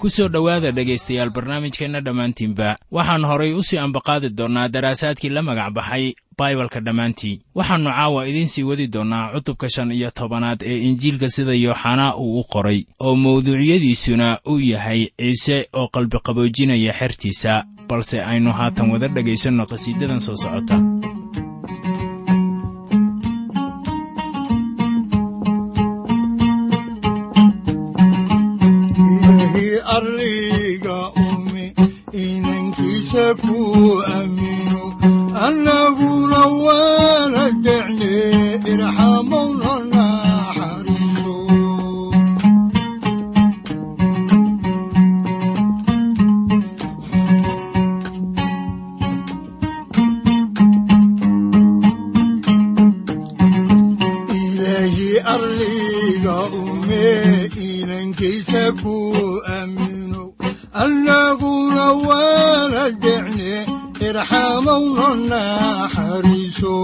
ku soo dhowaada dhegaystayaal barnaamijkeenna dhammaantiinba waxaan horay u sii ambaqaadi doonnaa daraasaadkii la magac baxay baibalka dhammaantii. Waxaannu caawa idiin sii wadi doonnaa cutubka shan iyo tobanaad ee injiilka sida yooxanaa uu u qoray oo mawduucyadiisuna uu yahay ciise oo qalbiqaboojinaya xertiisa balse aynu haatan wada dhegaysanno qhasiidadan soo socota ilaahi arliga ume inankiisa ku aamino annaguna waana decne irxamowna naxariiso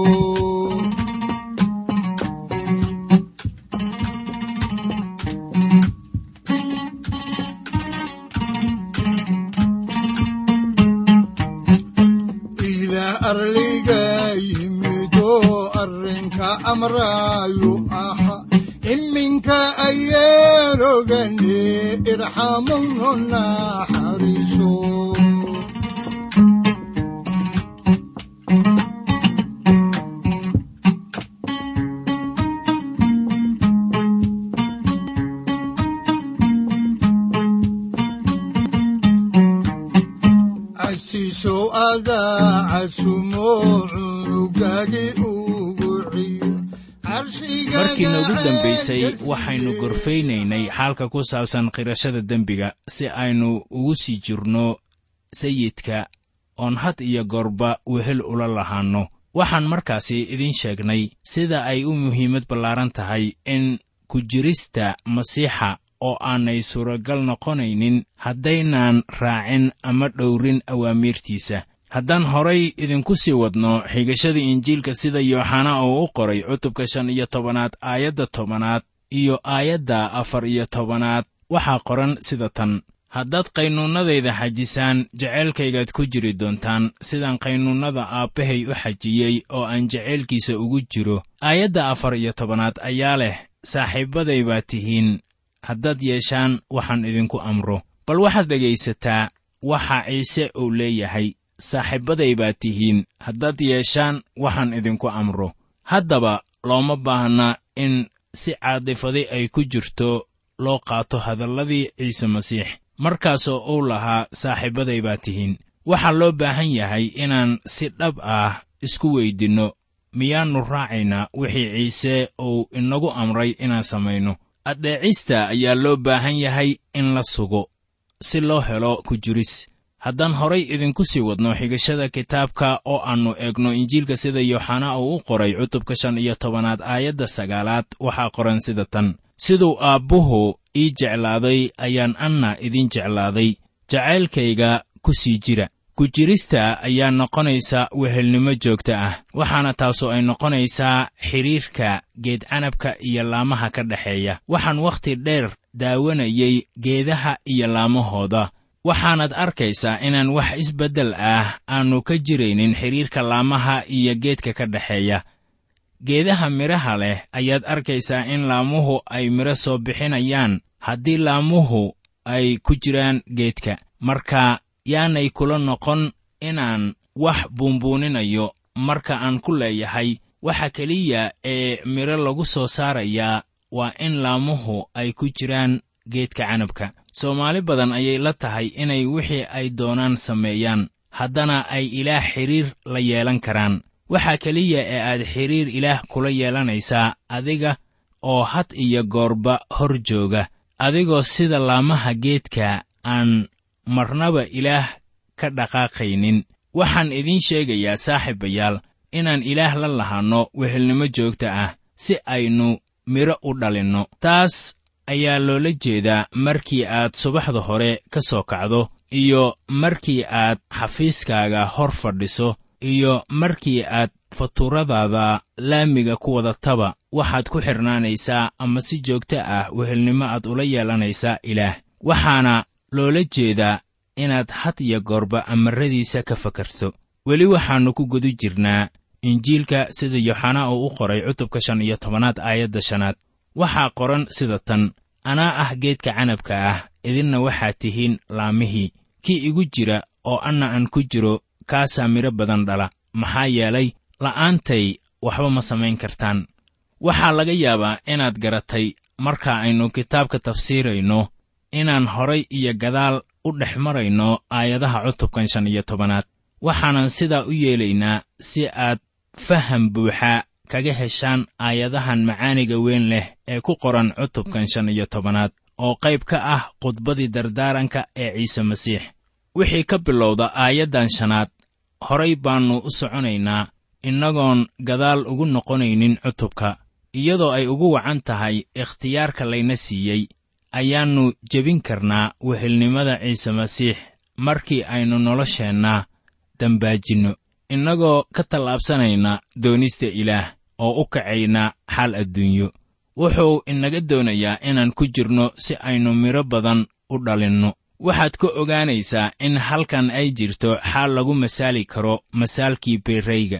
irxamowna naxariiso casumo cunugagi markiina ugu dambaysay waxaynu gorfaynaynay xaalka ku saabsan qirashada dembiga si aynu ugu sii jirno sayidka oon had iyo goorba wehel ula lahaanno. Waxaan markaasi idiin sheegnay sida ay u muhiimad ballaaran tahay in ku jirista masiixa oo aanay suuragal noqonaynin haddaynaan raacin ama dhowrin awaamiirtiisa haddaan horay idinku sii wadno xigashada injiilka sida yooxanaa oo u qoray cutubka shan iyo tobanaad aayadda tobanaad iyo aayadda afar iyo tobanaad waxaa qoran sida tan. Haddaad qaynuunnadayda xajisaan jaceylkaygaad ku jiri doontaan sidaan qaynuunnada aabbahay u xajiyey oo aan jaceylkiisa ugu jiro. Aayadda afar iyo tobanaad ayaa leh saaxiibbaday baa tihiin haddaad yeeshaan waxaan idinku amro. Bal waxaad dhegaysataa waxa ciise uu leeyahay saaxiibbaday baa tihiin haddaad yeeshaan waxaan idinku amro. Haddaba looma baahna in si caadifadi ay ku jirto loo qaato hadalladii ciise masiix. Markaasoo uu lahaa saaxiibbaday baa tihiin waxaa loo baahan yahay inaan si dhab ah isku weydinno miyaannu raacaynaa wixii ciise uu inagu amray inaan samayno. Addeecista ayaa loo baahan yahay in la sugo si loo helo ku jiris haddaan horay idinku sii wadno xigashada kitaabka oo aannu eegno injiilka sida yooxanaa uu u qoray cutubka shan iyo tobanaad aayadda sagaalaad waxaa qoran sida tan. Siduu aabbuhu ii jeclaaday ayaan anna idin jeclaaday. Jacaylkayga ku sii jira. Ku jirista ayaa noqonaysa wehelnimo joogta ah waxaana taasoo ay noqonaysaa xidhiirka geedcanabka iyo laamaha ka dhexeeya waxaan wakhti dheer daawanayey geedaha iyo laamahooda waxaanaad arkaysaa inaan wax isbeddel ah aannu ka jiraynin xidhiirka laamaha iyo geedka ka dhexeeya geedaha midhaha leh ayaad arkaysaa in laamuhu ay midho soo bixinayaan haddii laamuhu ay ku jiraan geedka. Marka yaanay kula noqon inaan wax buunbuuninayo. Marka aan ku leeyahay waxa keliya ee midho lagu soo saarayaa waa in laamuhu ay ku jiraan geedka canabka soomaali badan ayay la tahay inay wixii ay doonaan sameeyaan haddana ay ilaah xidhiir la yeelan karaan. Waxa keliya ee aad xidhiir ilaah kula yeelanaysaa adiga oo had iyo goorba hor jooga adigoo sida laamaha geedka aan marnaba ilaah ka dhaqaaqaynin. Waxaan idiin sheegayaa saaxiibayaal inaan ilaah la lahanno wehelnimo joogta ah si aynu midho u dhalinno. Taas ayaa loola jeedaa markii aad subaxda hore ka soo kacdo iyo markii aad xafiiskaaga hor fadhiso iyo markii aad fatuuradaada laamiga ku wadataba waxaad ku xidhnaanaysaa ama si joogto ah wehelnimo aad ula yeelanaysaa ilaah. Waxaana loola jeedaa inaad had iyo goorba amarradiisa ka fakarto. Weli waxaannu ku guda jirnaa injiilka sida yooxanaa uu u qoray cutubka shan iyo tobanaad aayadda shanaad waxaa qoran sida tan anaa ah geedka canabka ah idinna waxaad tihiin laamihii kii igu jira oo anna aan ku jiro kaasaa midho badan dhala. Maxaa yeelay la'aantay waxba ma samayn kartaan. Waxaa laga yaabaa inaad garatay marka aynu kitaabka tafsiirayno inaan horay iyo gadaal u dhex marayno aayadaha cutubkan shan iyo tobanaad. Waxaanan sidaa u yeelaynaa si aad faham buuxa kaga heshaan aayadahan macaaniga weyn leh ee ku qoran cutubkan shan iyo tobanaad oo qayb ka ah khudbadii dardaaranka ee ciise masiix. Wixii ka bilowda aayaddan shanaad horay baannu u soconaynaa innagoon gadaal ugu noqonaynin cutubka. Iyadoo ay ugu wacan tahay ikhtiyaarka layna siiyey ayaannu jebin karnaa wehelnimada ciise masiix markii aynu nolosheenna dambaajinno innagoo ka tallaabsanayna doonista ilaah oo u kacayna xaal adduunyo wuxuu inaga doonayaa inaan ku jirno si aynu midho badan u dhalinno. Waxaad ka ogaanaysaa in halkan ay jirto xaal lagu masaali karo masaalkii beerrayga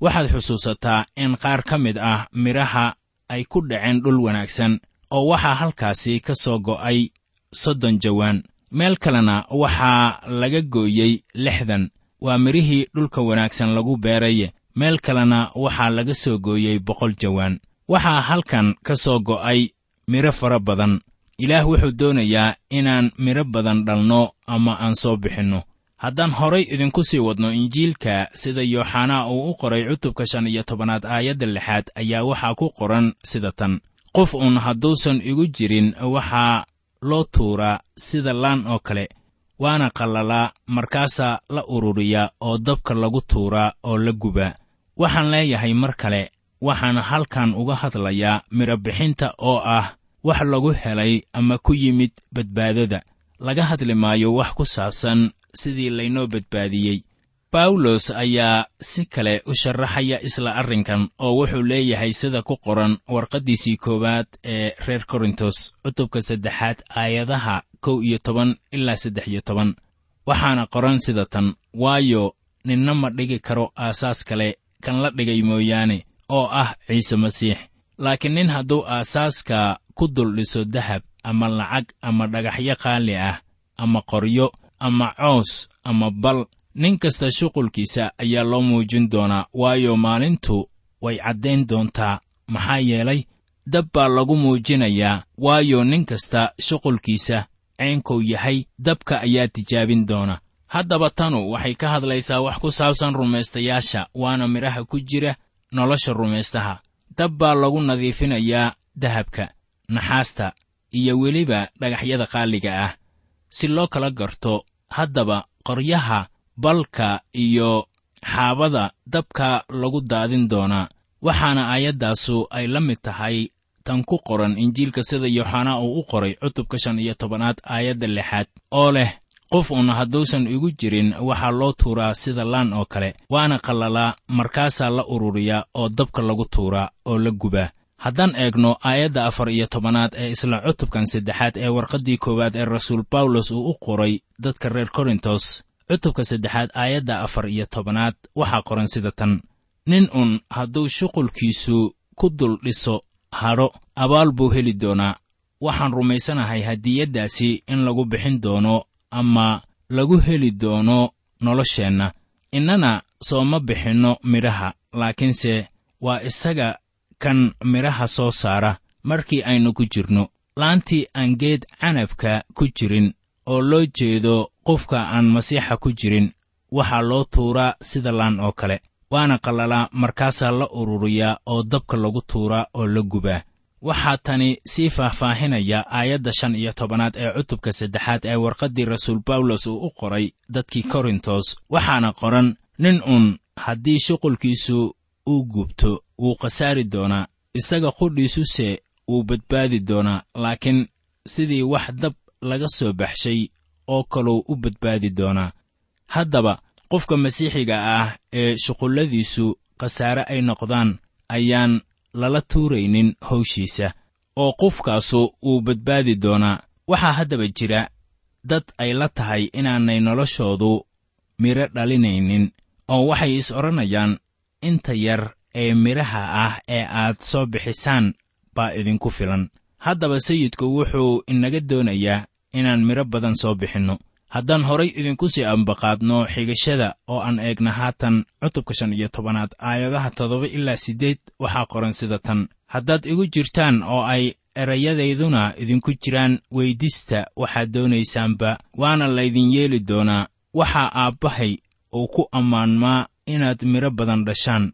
waxaad xusuusataa in qaar ka mid ah midhaha ay ku dhaceen dhul wanaagsan oo waxaa halkaasi ka soo go'ay soddon jawaan. Meel kalena waxaa laga gooyey lixdan waa midhihii dhulka wanaagsan lagu beeraye meel kalena waxaa laga soo gooyey boqol jawaan. Waxaa halkan ka soo go'ay midho fara badan. Ilaah wuxuu doonayaa inaan midho badan dhalno ama aan soo bixinno. Haddaan horay idinku sii wadno injiilka sida yooxanaa uu u qoray cutubka shan iyo tobanaad aayadda lixaad ayaa waxaa ku qoran sida tan. Qof uun hadduusan igu jirin waxaa loo tuuraa sida laan oo kale waana qallalaa markaasaa la ururiyaa oo dabka lagu tuuraa oo la gubaa waxaan leeyahay mar kale waxaan halkan uga hadlayaa midhobixinta oo ah wax lagu helay ama ku yimid badbaadada. Laga hadli maayo wax ku saabsan sidii laynoo badbaadiyey. Bawlos ayaa si kale u sharaxaya isla arrinkan oo wuxuu leeyahay sida ku qoran warqaddiisii koowaad ee reer korintos cutubka saddexaad aayadaha kow iyo toban ilaa saddex iyo toban. Waxaana qoran sida tan waayo ninna ma dhigi karo aasaas kale kan la dhigay mooyaane oo ah ciise masiix. Laakiin nin hadduu aasaaska ku dul dhiso dahab ama lacag ama dhagaxyo qaali ah ama qoryo ama coos ama bal nin kasta shuqulkiisa ayaa loo muujin doonaa waayo maalintu way caddayn doontaa. Maxaa yeelay dab baa lagu muujinayaa waayo nin kasta shuqulkiisa ceenkou yahay dabka ayaa tijaabin doona. Haddaba tanu waxay ka hadlaysaa wax ku saabsan rumaystayaasha waana midhaha ku jira nolosha rumaystaha dab baa lagu nadiifinayaa dahabka naxaasta iyo weliba dhagaxyada qaaliga ah. Si loo kala garto haddaba qoryaha balka iyo xaabada dabka lagu daadin doonaa. Waxaana aayaddaasu ay la mid tahay tan ku qoran injiilka sida yooxanaa uu u qoray cutubka shan iyo tobanaad aayadda lixaad oo leh qof uun hadduusan igu jirin waxaa loo tuuraa sida laan oo kale waana qallalaa markaasaa la ururiyaa oo dabka lagu tuuraa oo la gubaa. Haddaan eegno aayadda afar iyo tobanaad ee isla cutubkan saddexaad ee warqaddii koowaad ee rasuul bawlos uu u qoray dadka reer korintos cutubka saddexaad aayadda afar iyo tobanaad waxaa qoran sida tan nin un hadduu shuqulkiisu ku dul dhiso hadho abaal buu heli doonaa. Waxaan rumaysanahay hadiyaddaasi in lagu bixin doono ama lagu heli doono nolosheenna. Innana sooma bixinno midhaha laakiinse waa isaga kan midhaha soo saara markii aynu ku jirno. Laantii aan geed canabka ku jirin oo loo jeedo qofka aan masiixa ku jirin waxaa loo tuuraa sida laan oo kale waana qallalaa markaasaa la ururiyaa oo dabka lagu tuuraa oo la gubaa. Waxaa tani sii faahfaahinaya aayadda shan iyo tobanaad ee cutubka saddexaad ee warqaddii rasuul bawlos uu u qoray dadkii korintos waxaana qoran nin uun haddii shuqulkiisu uu gubto wuu khasaari doonaa isaga qudhiisuse wuu badbaadi doonaa laakiin sidii wax dab laga soo baxshay oo kaluu u badbaadi doonaa. Haddaba qofka masiixiga ah ee shuqulladiisu khasaare ay noqdaan ayaan lala tuuraynin hawshiisa oo qofkaasu wuu badbaadi doonaa waxaa haddaba jira dad ay la tahay inaanay noloshoodu midho dhalinaynin oo waxay is odhanayaan inta yar ee midhaha ah ee aad soo bixisaan baa idinku filan. Haddaba sayidku wuxuu inaga doonayaa inaan midho badan soo bixinno haddaan horay idinku sii ambaqaadno xigashada oo aan eegna haatan cutubka shan iyo tobanaad aayadaha toddoba ilaa siddeed waxaa qoran sida tan. Haddaad igu jirtaan oo ay erayadayduna idinku jiraan weydista waxaad doonaysaanba. Waana laydin yeeli doonaa waxaa aabbahay uu ku ammaanmaa inaad midho badan dhashaan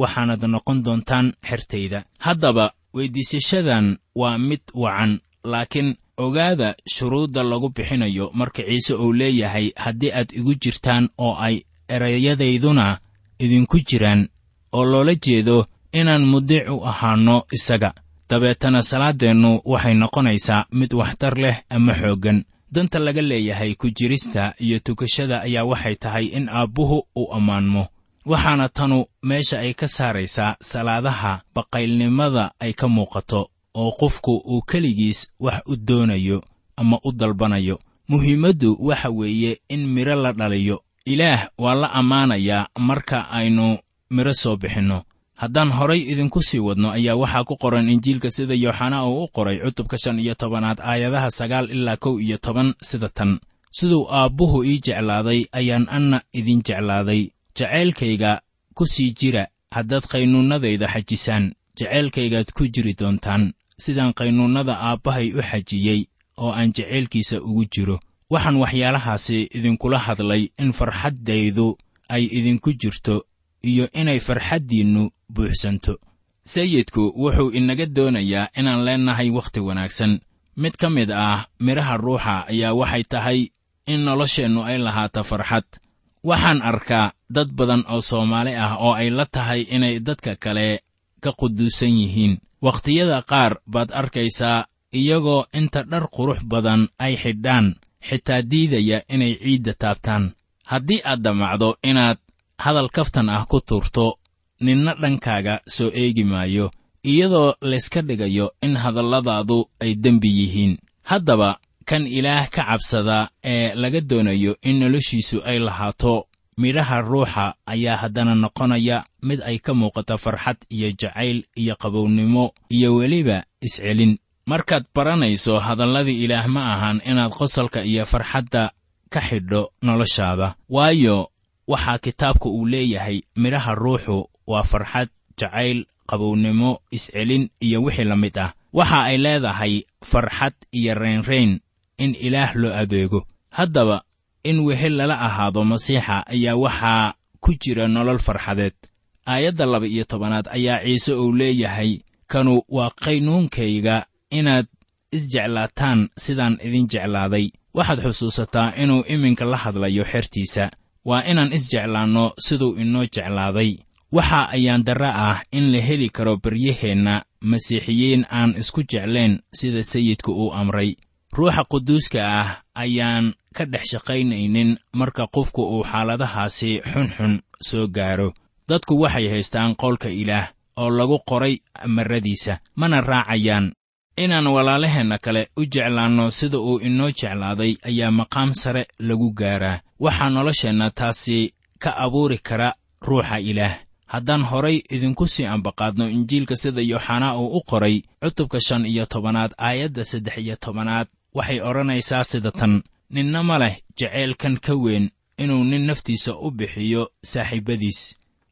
waxaanad noqon doontaan xertayda. Haddaba weyddiisashadan waa mid wacan laakiin ogaada shuruudda lagu bixinayo marka ciise uu leeyahay haddii aad igu jirtaan oo ay erayadayduna idinku jiraan oo loola jeedo inaan mudiic u ahaanno isaga dabeetana salaaddeennu waxay noqonaysaa mid waxtar leh ama xooggan. Danta laga leeyahay ku jirista iyo tukashada ayaa waxay tahay in aabbuhu uu ammaanmo. Waxaana tanu meesha ay ka saaraysaa salaadaha baqaylnimada ay ka muuqato oo qofku uu keligiis wax u doonayo ama u dalbanayo. Muhiimaddu waxa weeye in midho la dhaliyo. Ilaah waa la ammaanayaa marka aynu midho soo bixinno. Haddaan horay idinku sii wadno ayaa waxaa ku qoran injiilka sida yooxanaa uu u qoray cutubka shan iyo tobanaad aayadaha sagaal ilaa kow iyo toban sida tan. Siduu aabbuhu ii jeclaaday ayaan anna idin jeclaaday. Jacaylkayga ku sii jira haddaad qaynuunnadayda xajisaan. Jacaylkaygaad ku jiri doontaan sidaan qaynuunnada aabbahay u xajiyey oo aan jacaylkiisa ugu jiro. Waxaan waxyaalahaasi idinkula hadlay in farxaddaydu ay idinku jirto iyo inay farxaddiinnu buuxsanto. Sayidku wuxuu inaga doonayaa inaan leennahay wakhti wanaagsan. Mid ka mid ah midhaha ruuxa ayaa waxay tahay in nolosheennu ay lahaato farxad. Waxaan arkaa dad badan oo soomaali ah oo ay la tahay inay dadka kale ka quduusan yihiin wakhtiyada qaar baad arkaysaa iyagoo inta dhar qurux badan ay xidhaan xitaa diidaya inay ciidda taabtaan. Haddii aad damacdo inaad hadal kaftan ah ku tuurto ninna dhankaaga soo eegi maayo iyadoo layska dhigayo in hadalladaadu ay dembi yihiin. Haddaba kan ilaah ka cabsada ee laga doonayo in noloshiisu ay lahaato midhaha ruuxa ayaa haddana noqonaya mid ay ka muuqato farxad iyo jacayl iyo qabownimo iyo weliba iscelin. Markaad baranayso hadalladii ilaah ma ahan inaad qosolka iyo farxadda ka xidho noloshaada. Waayo waxaa kitaabka uu leeyahay midhaha ruuxu waa farxad jacayl qabownimo iscelin iyo wixii la mid ah. Waxa ay leedahay farxad iyo raynrayn in ilaah loo adeego. Haddaba in wehel lala ahaado masiixa ayaa waxaa ku jira nolol farxadeed. Aayadda laba iyo tobanaad ayaa ciise uu leeyahay kanu waa qaynuunkayga inaad isjeclaataan sidaan idin jeclaaday. Waxaad xusuusataa inuu iminka la hadlayo xertiisa. Waa inaan isjeclaanno siduu inoo jeclaaday. Waxa ayaan darra ah in la heli karo baryaheenna masiixiyiin aan isku jeclayn sida sayidku uu amray. Ruuxa quduuska ah ayaan ka dhex shaqaynaynin marka qofku uu xaaladahaasi xunxun soo gaaro. Dadku waxay haystaan qoolka ilaah oo lagu qoray marradiisa mana raacayaan. Inaan walaalaheenna kale u jeclaanno sida uu inoo jeclaaday ayaa maqaam sare lagu gaaraa. Waxaa nolosheenna taasi ka abuuri kara ruuxa ilaah. Haddaan horay idinku sii ambaqaadno injiilka sida yooxanaa uu u qoray cutubka shan iyo tobanaad aayadda saddex iyo tobanaad waxay odhanaysaa sida tan ninna ma leh jaceylkan ka weyn inuu nin naftiisa u bixiyo saaxiibbadiis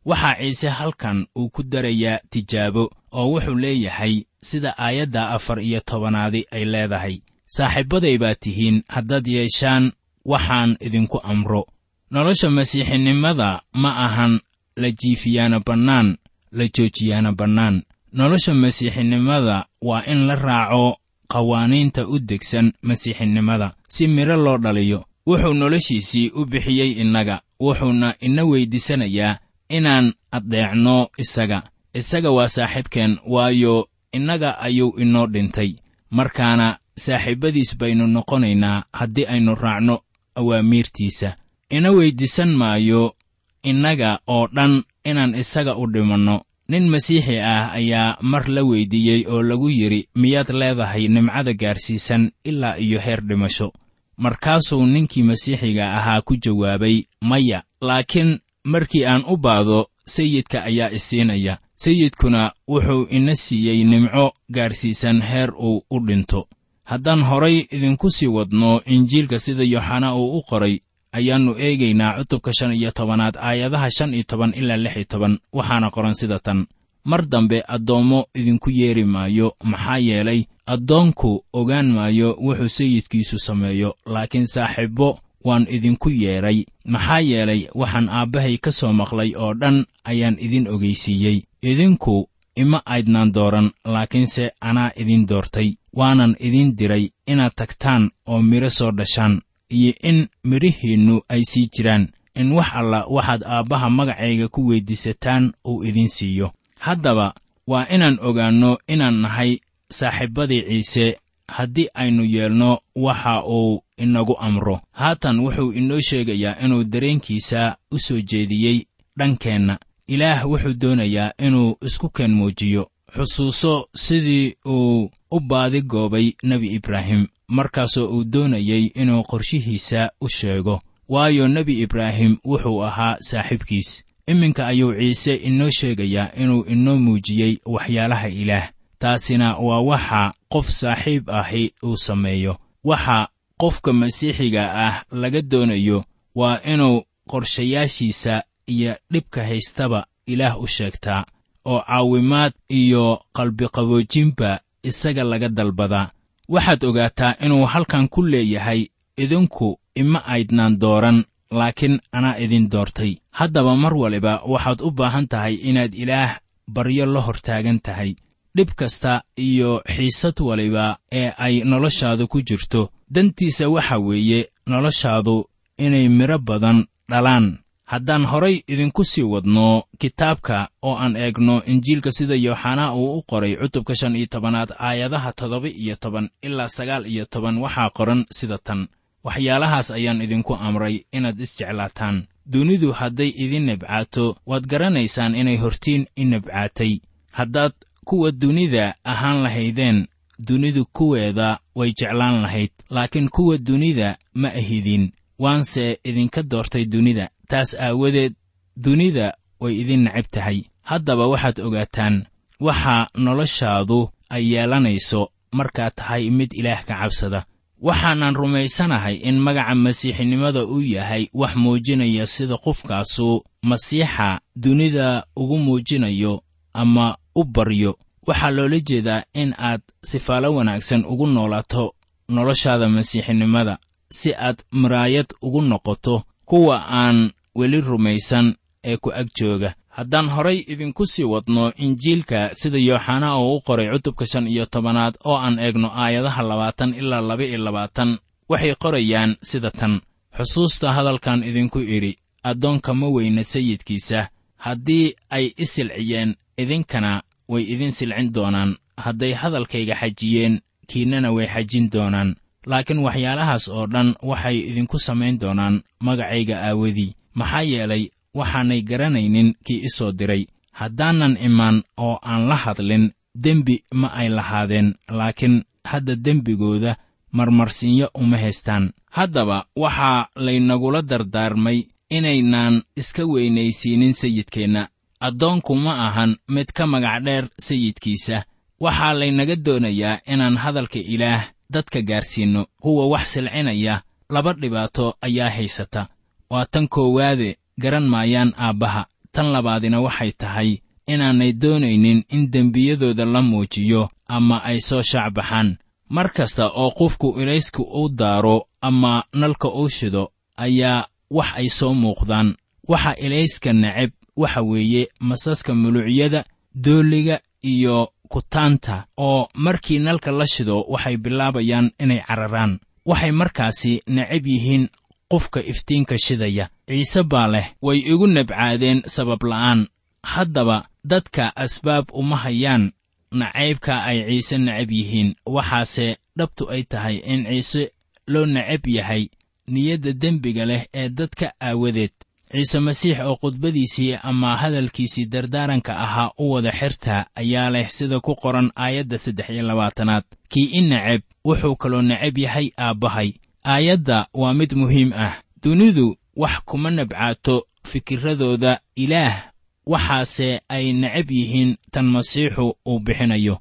waxaa ciise halkan uu ku darayaa tijaabo oo wuxuu leeyahay sida aayadda afar iyo tobanaadi ay leedahay. Saaxiibbaday baa tihiin haddaad yeeshaan waxaan idinku amro. Nolosha masiixinimada ma ahan la jiifiyaana bannaan la joojiyaana bannaan. Nolosha masiixinimada waa in la raaco qawaaniinta u degsan masiixinimada. Si midho loo dhaliyo wuxuu noloshiisii u bixiyey innaga. Wuxuuna ina weyddiisanayaa inaan addeecno isaga. Isaga waa saaxiibkeen waayo innaga ayuu inoo dhintay. Markaana saaxiibbadiis baynu noqonaynaa haddii aynu raacno awaamiirtiisa. Ina weyddiisan maayo innaga oo dhan inaan isaga u dhimanno nin masiixi ah ayaa mar la weyddiiyey oo lagu yidhi miyaad leedahay nimcada gaarsiisan ilaa iyo heer dhimasho. Markaasuu ninkii masiixiga ahaa ku jawaabay maya laakiin markii aan u baado sayidka ayaa isiinaya sayidkuna wuxuu ina siiyey nimco gaarsiisan heer uu u dhinto. Haddaan horay idinku sii wadno injiilka sida yooxanaa uu u qoray ayaannu eegaynaa cutubka shan iyo tobanaad aayadaha shan iyo toban ilaa lix iyo toban waxaana qoran sida tan. Mar dambe addoommo idinku yeeri maayo maxaa yeelay addoonku ogaan maayo wuxuu sayidkiisu sameeyo laakiin saaxiibbo waan idinku yeedhay maxaa yeelay waxaan aabbahay ka soo maqlay oo dhan ayaan idin ogeysiiyey. Idinku ima aydnaan dooran laakiinse anaa idin doortay. Waanan idin diray inaad tagtaan oo midho soo dhashaan iyo in midhihiinnu ay sii jiraan. In wax alla waxaad aabbaha magacayga ku weyddiisataan uu idin siiyo. Haddaba waa inaan ogaanno inaan nahay saaxiibbadii ciise. Haddii aynu yeelno waxa uu inagu amro. Haatan wuxuu inoo sheegayaa inuu dareenkiisa u soo jeediyey dhankeenna. Ilaah wuxuu doonayaa inuu isku keen muujiyo. Xusuuso sidii uu u baadi goobay nebi ibraahim markaasoo uu doonayey inuu qorshihiisa u sheego. Waayo nebi ibraahim wuxuu ahaa saaxiibkiis. Iminka ayuu ciise inoo sheegayaa inuu inoo muujiyey waxyaalaha ilaah. Taasina waa waxa qof saaxiib ahi uu sameeyo. Waxa qofka masiixiga ah laga doonayo waa inuu qorshayaashiisa iyo dhibka haystaba ilaah u sheegtaa oo caawimaad iyo qalbiqaboojinba isaga laga dalbadaa waxaad ogaataa inuu halkan ku leeyahay idinku ima aydnaan dooran laakiin anaa idin doortay. Haddaba mar waliba waxaad u baahan tahay inaad ilaah baryo la hortaagan tahay dhib kasta iyo xiisad waliba ee ay noloshaadu ku jirto. Dantiisa waxa weeye noloshaadu inay midho badan dhalaan haddaan horay idinku sii wadno kitaabka oo aan eegno injiilka sida yooxanaa uu u qoray cutubka shan iyo tobanaad aayadaha toddoba iyo toban ilaa sagaal iyo toban waxaa qoran sida tan. Waxyaalahaas ayaan idinku amray inaad isjeclaataan. Dunidu hadday idin nebcaato waad garanaysaan inay hortiin i nebcaatay. Haddaad kuwa dunida ahaan lahaydeen dunidu kuweeda way jeclaan lahayd laakiin kuwa dunida ma ahidin. Waanse idinka doortay dunida taas aawadeed dunida way idin necab tahay. Haddaba waxaad ogaataan waxa noloshaadu ay yeelanayso markaad tahay mid ilaah ka cabsada. Waxaanan rumaysanahay in magaca masiixinimada uu yahay wax muujinaya sida qofkaasu masiixa dunida ugu muujinayo ama u baryo. Waxaa loola jeedaa in aad sifaalo wanaagsan ugu noolaato noloshaada masiixinimada si aad maraayad ugu noqoto kuwa aan weli rumaysan ee ku ag jooga. Haddaan horay idinku sii wadno injiilka sida yooxanaa oo u qoray cutubka shan iyo tobanaad oo aan eegno aayadaha labaatan ilaa laba iyo labaatan waxay qorayaan sida tan. Xusuusta hadalkan idinku idhi addoonka ma weyna sayidkiisa. Haddii ay i silciyeen idinkana way idin silcin doonaan. Hadday hadalkayga xajiyeen kiinnana way xajin doonaan. Laakiin waxyaalahaas oo dhan waxay idinku samayn doonaan magacayga aawadii maxaa yeelay waxaanay garanaynin kii i soo diray. Haddaanan imaan oo aan la hadlin dembi ma ay lahaadeen laakiin hadda dembigooda marmarsiinyo uma haystaan. Haddaba waxaa laynagula dardaarmay inaynaan iska weynaysiinin sayidkeenna. Addoonku ma ahan mid ka magac dheer sayidkiisa. Waxaa laynaga doonayaa inaan hadalka ilaah dadka gaarsiinno. Kuwa wax silcinaya laba dhibaato ayaa haysata waa tan koowaade garan maayaan aabbaha. Tan labaadina waxay tahay inaanay doonaynin in dembiyadooda la muujiyo ama ay soo shaacbaxaan mar kasta oo qofku ilayska u daaro ama nalka uu shido ayaa wax ay soo muuqdaan. Waxa ilayska neceb waxa weeye masaska muluucyada doolliga iyo kutaanta oo markii nalka la shido waxay bilaabayaan inay cararaan. Waxay markaasi necab yihiin qofka iftiinka shidaya. Ciise baa leh way igu nabcaadeen sabab la'aan. Haddaba dadka asbaab uma hayaan nacaybka ay ciise necab yihiin. Waxaase dhabtu ay tahay in ciise loo necab yahay niyadda dembiga leh ee dadka aawadeed. Ciise masiix oo khudbadiisii ama hadalkiisii dardaaranka ahaa u wada xirtaa ayaa leh sida ku qoran aayadda saddex iyo labaatanaad. Kii i neceb wuxuu kaloo necab yahay aabbahay aayadda waa mid muhiim ah. Dunidu wax kuma nabcaato fikiradooda. Ilaah waxaase ay necab yihiin tan masiixu uu bixinayo.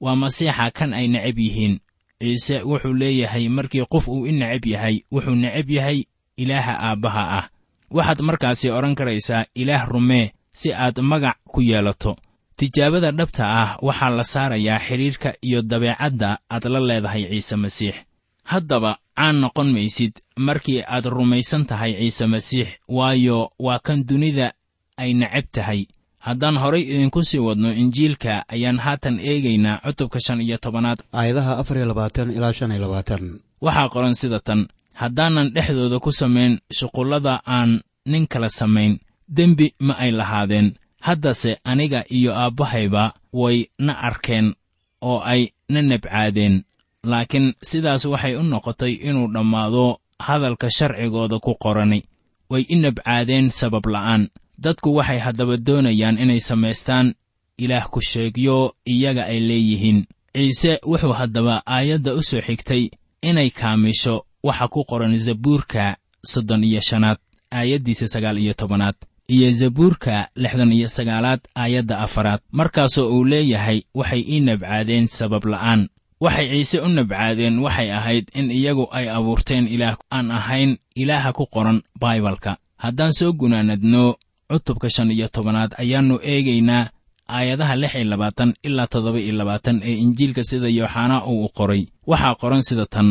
Waa masiixa kan ay necab yihiin. Ciise wuxuu leeyahay markii qof uu i necab yahay wuxuu necab yahay ilaaha aabbaha ah. Waxaad markaasi odhan karaysaa ilaah rumee si aad magac ku yeelato. Tijaabada dhabta ah waxaa la saarayaa xidhiirka iyo dabeecadda aad la leedahay ciise masiix haddaba caan noqon maysid markii aad rumaysan tahay ciise masiix waayo waa kan dunida ay necab tahay. Haddaan horay idinku sii wadno injiilka ayaan haatan eegaynaa cutubka shan iyo tobanaad. Aayadaha afar iyo labaatan ilaa shan iyo labaatan. Waxaa qoran sida tan haddaanan dhexdooda ku samayn shuqullada aan nin kala samayn dembi ma ay lahaadeen. Haddase aniga iyo aabbahayba way na arkeen oo ay na nabcaadeen laakiin sidaas waxay u noqotay inuu dhammaado hadalka sharcigooda ku qorani. Way i nabcaadeen sabab la'aan. Dadku waxay haddaba doonayaan inay samaystaan. Ilaah ku sheegyo iyaga ay leeyihiin. Ciise wuxuu haddaba aayadda u soo xigtay inay kaamisho waxa ku qoran zabuurka soddon iyo shanaad aayaddiisa sagaal iyo tobanaad iyo zabuurka lixdan iyo sagaalaad aayadda afaraad. Markaasoo uu leeyahay waxay ii nabcaadeen sabab la'aan waxay ciise u nabcaadeen waxay ahayd in iyagu ay abuurteen ilaah aan ahayn ilaaha ku qoran baibalka. Haddaan soo gunaanadno cutubka shan iyo tobanaad ayaannu eegaynaa aayadaha lix iyo labaatan ilaa toddoba iyo labaatan ee injiilka sida yooxanaa uu u qoray. Waxaa qoran sida tan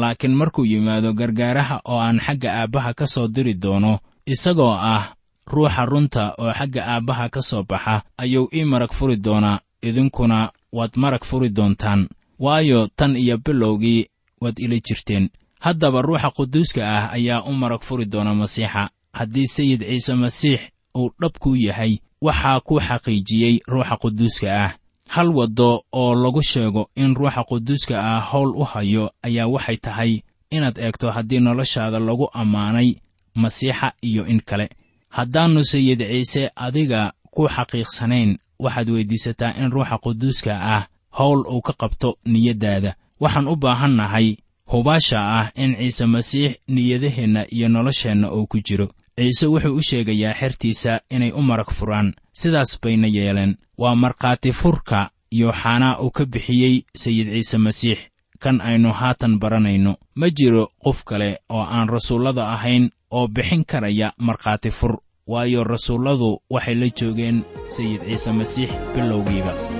laakiin markuu yimaado gargaaraha oo aan xagga aabbaha ka soo diri doono isagoo ah ruuxa runta oo xagga aabbaha ka soo baxa ayuu ii marag furi doonaa idinkuna waad marag furi doontaan waayo tan iyo bilowgii waad ila jirteen. Haddaba ruuxa quduuska ah ayaa u marag furi doona masiixa. Haddii sayid ciise masiix uu dhab kuu yahay waxaa ku xaqiijiyey ruuxa quduuska ah. Hal waddo oo lagu sheego in ruuxa quduuska ah howl u hayo ayaa waxay tahay inaad eegto haddii noloshaada lagu ammaanay masiixa iyo in kale. Haddaannu sayid ciise adiga ku xaqiiqsanayn waxaad weyddiisataa in ruuxa quduuska ah howl uu ka qabto niyaddaada waxaan u baahannahay hubaasha ah in ciise masiix niyadaheenna iyo nolosheenna uu ku jiro. Ciise wuxuu u sheegayaa xertiisa inay u marag furaan. Sidaas bayna yeeleen. Waa markhaati furka yooxanaa uu ka bixiyey sayid ciise masiix. Kan aynu haatan baranayno ma jiro qof kale oo aan rasuullada ahayn oo bixin karaya markhaati fur. Waayo rasuulladu waxay la joogeen sayid ciise masiix bilowgiiba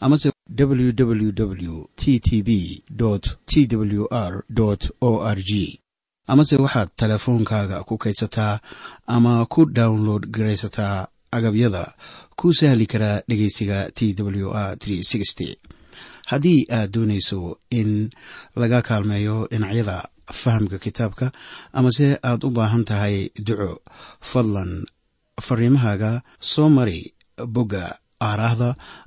amase www t t b t w r o r g. Amase waxaad teleefoonkaaga ku kaydsataa ama ku download garaysataa agabyada ku sahli karaa dhegeysiga t w r haddii aad doonayso in laga kaalmeeyo dhinacyada fahamka kitaabka amase aad u baahan tahay duco fadlan fariimahaaga soo mari bogga aaraahda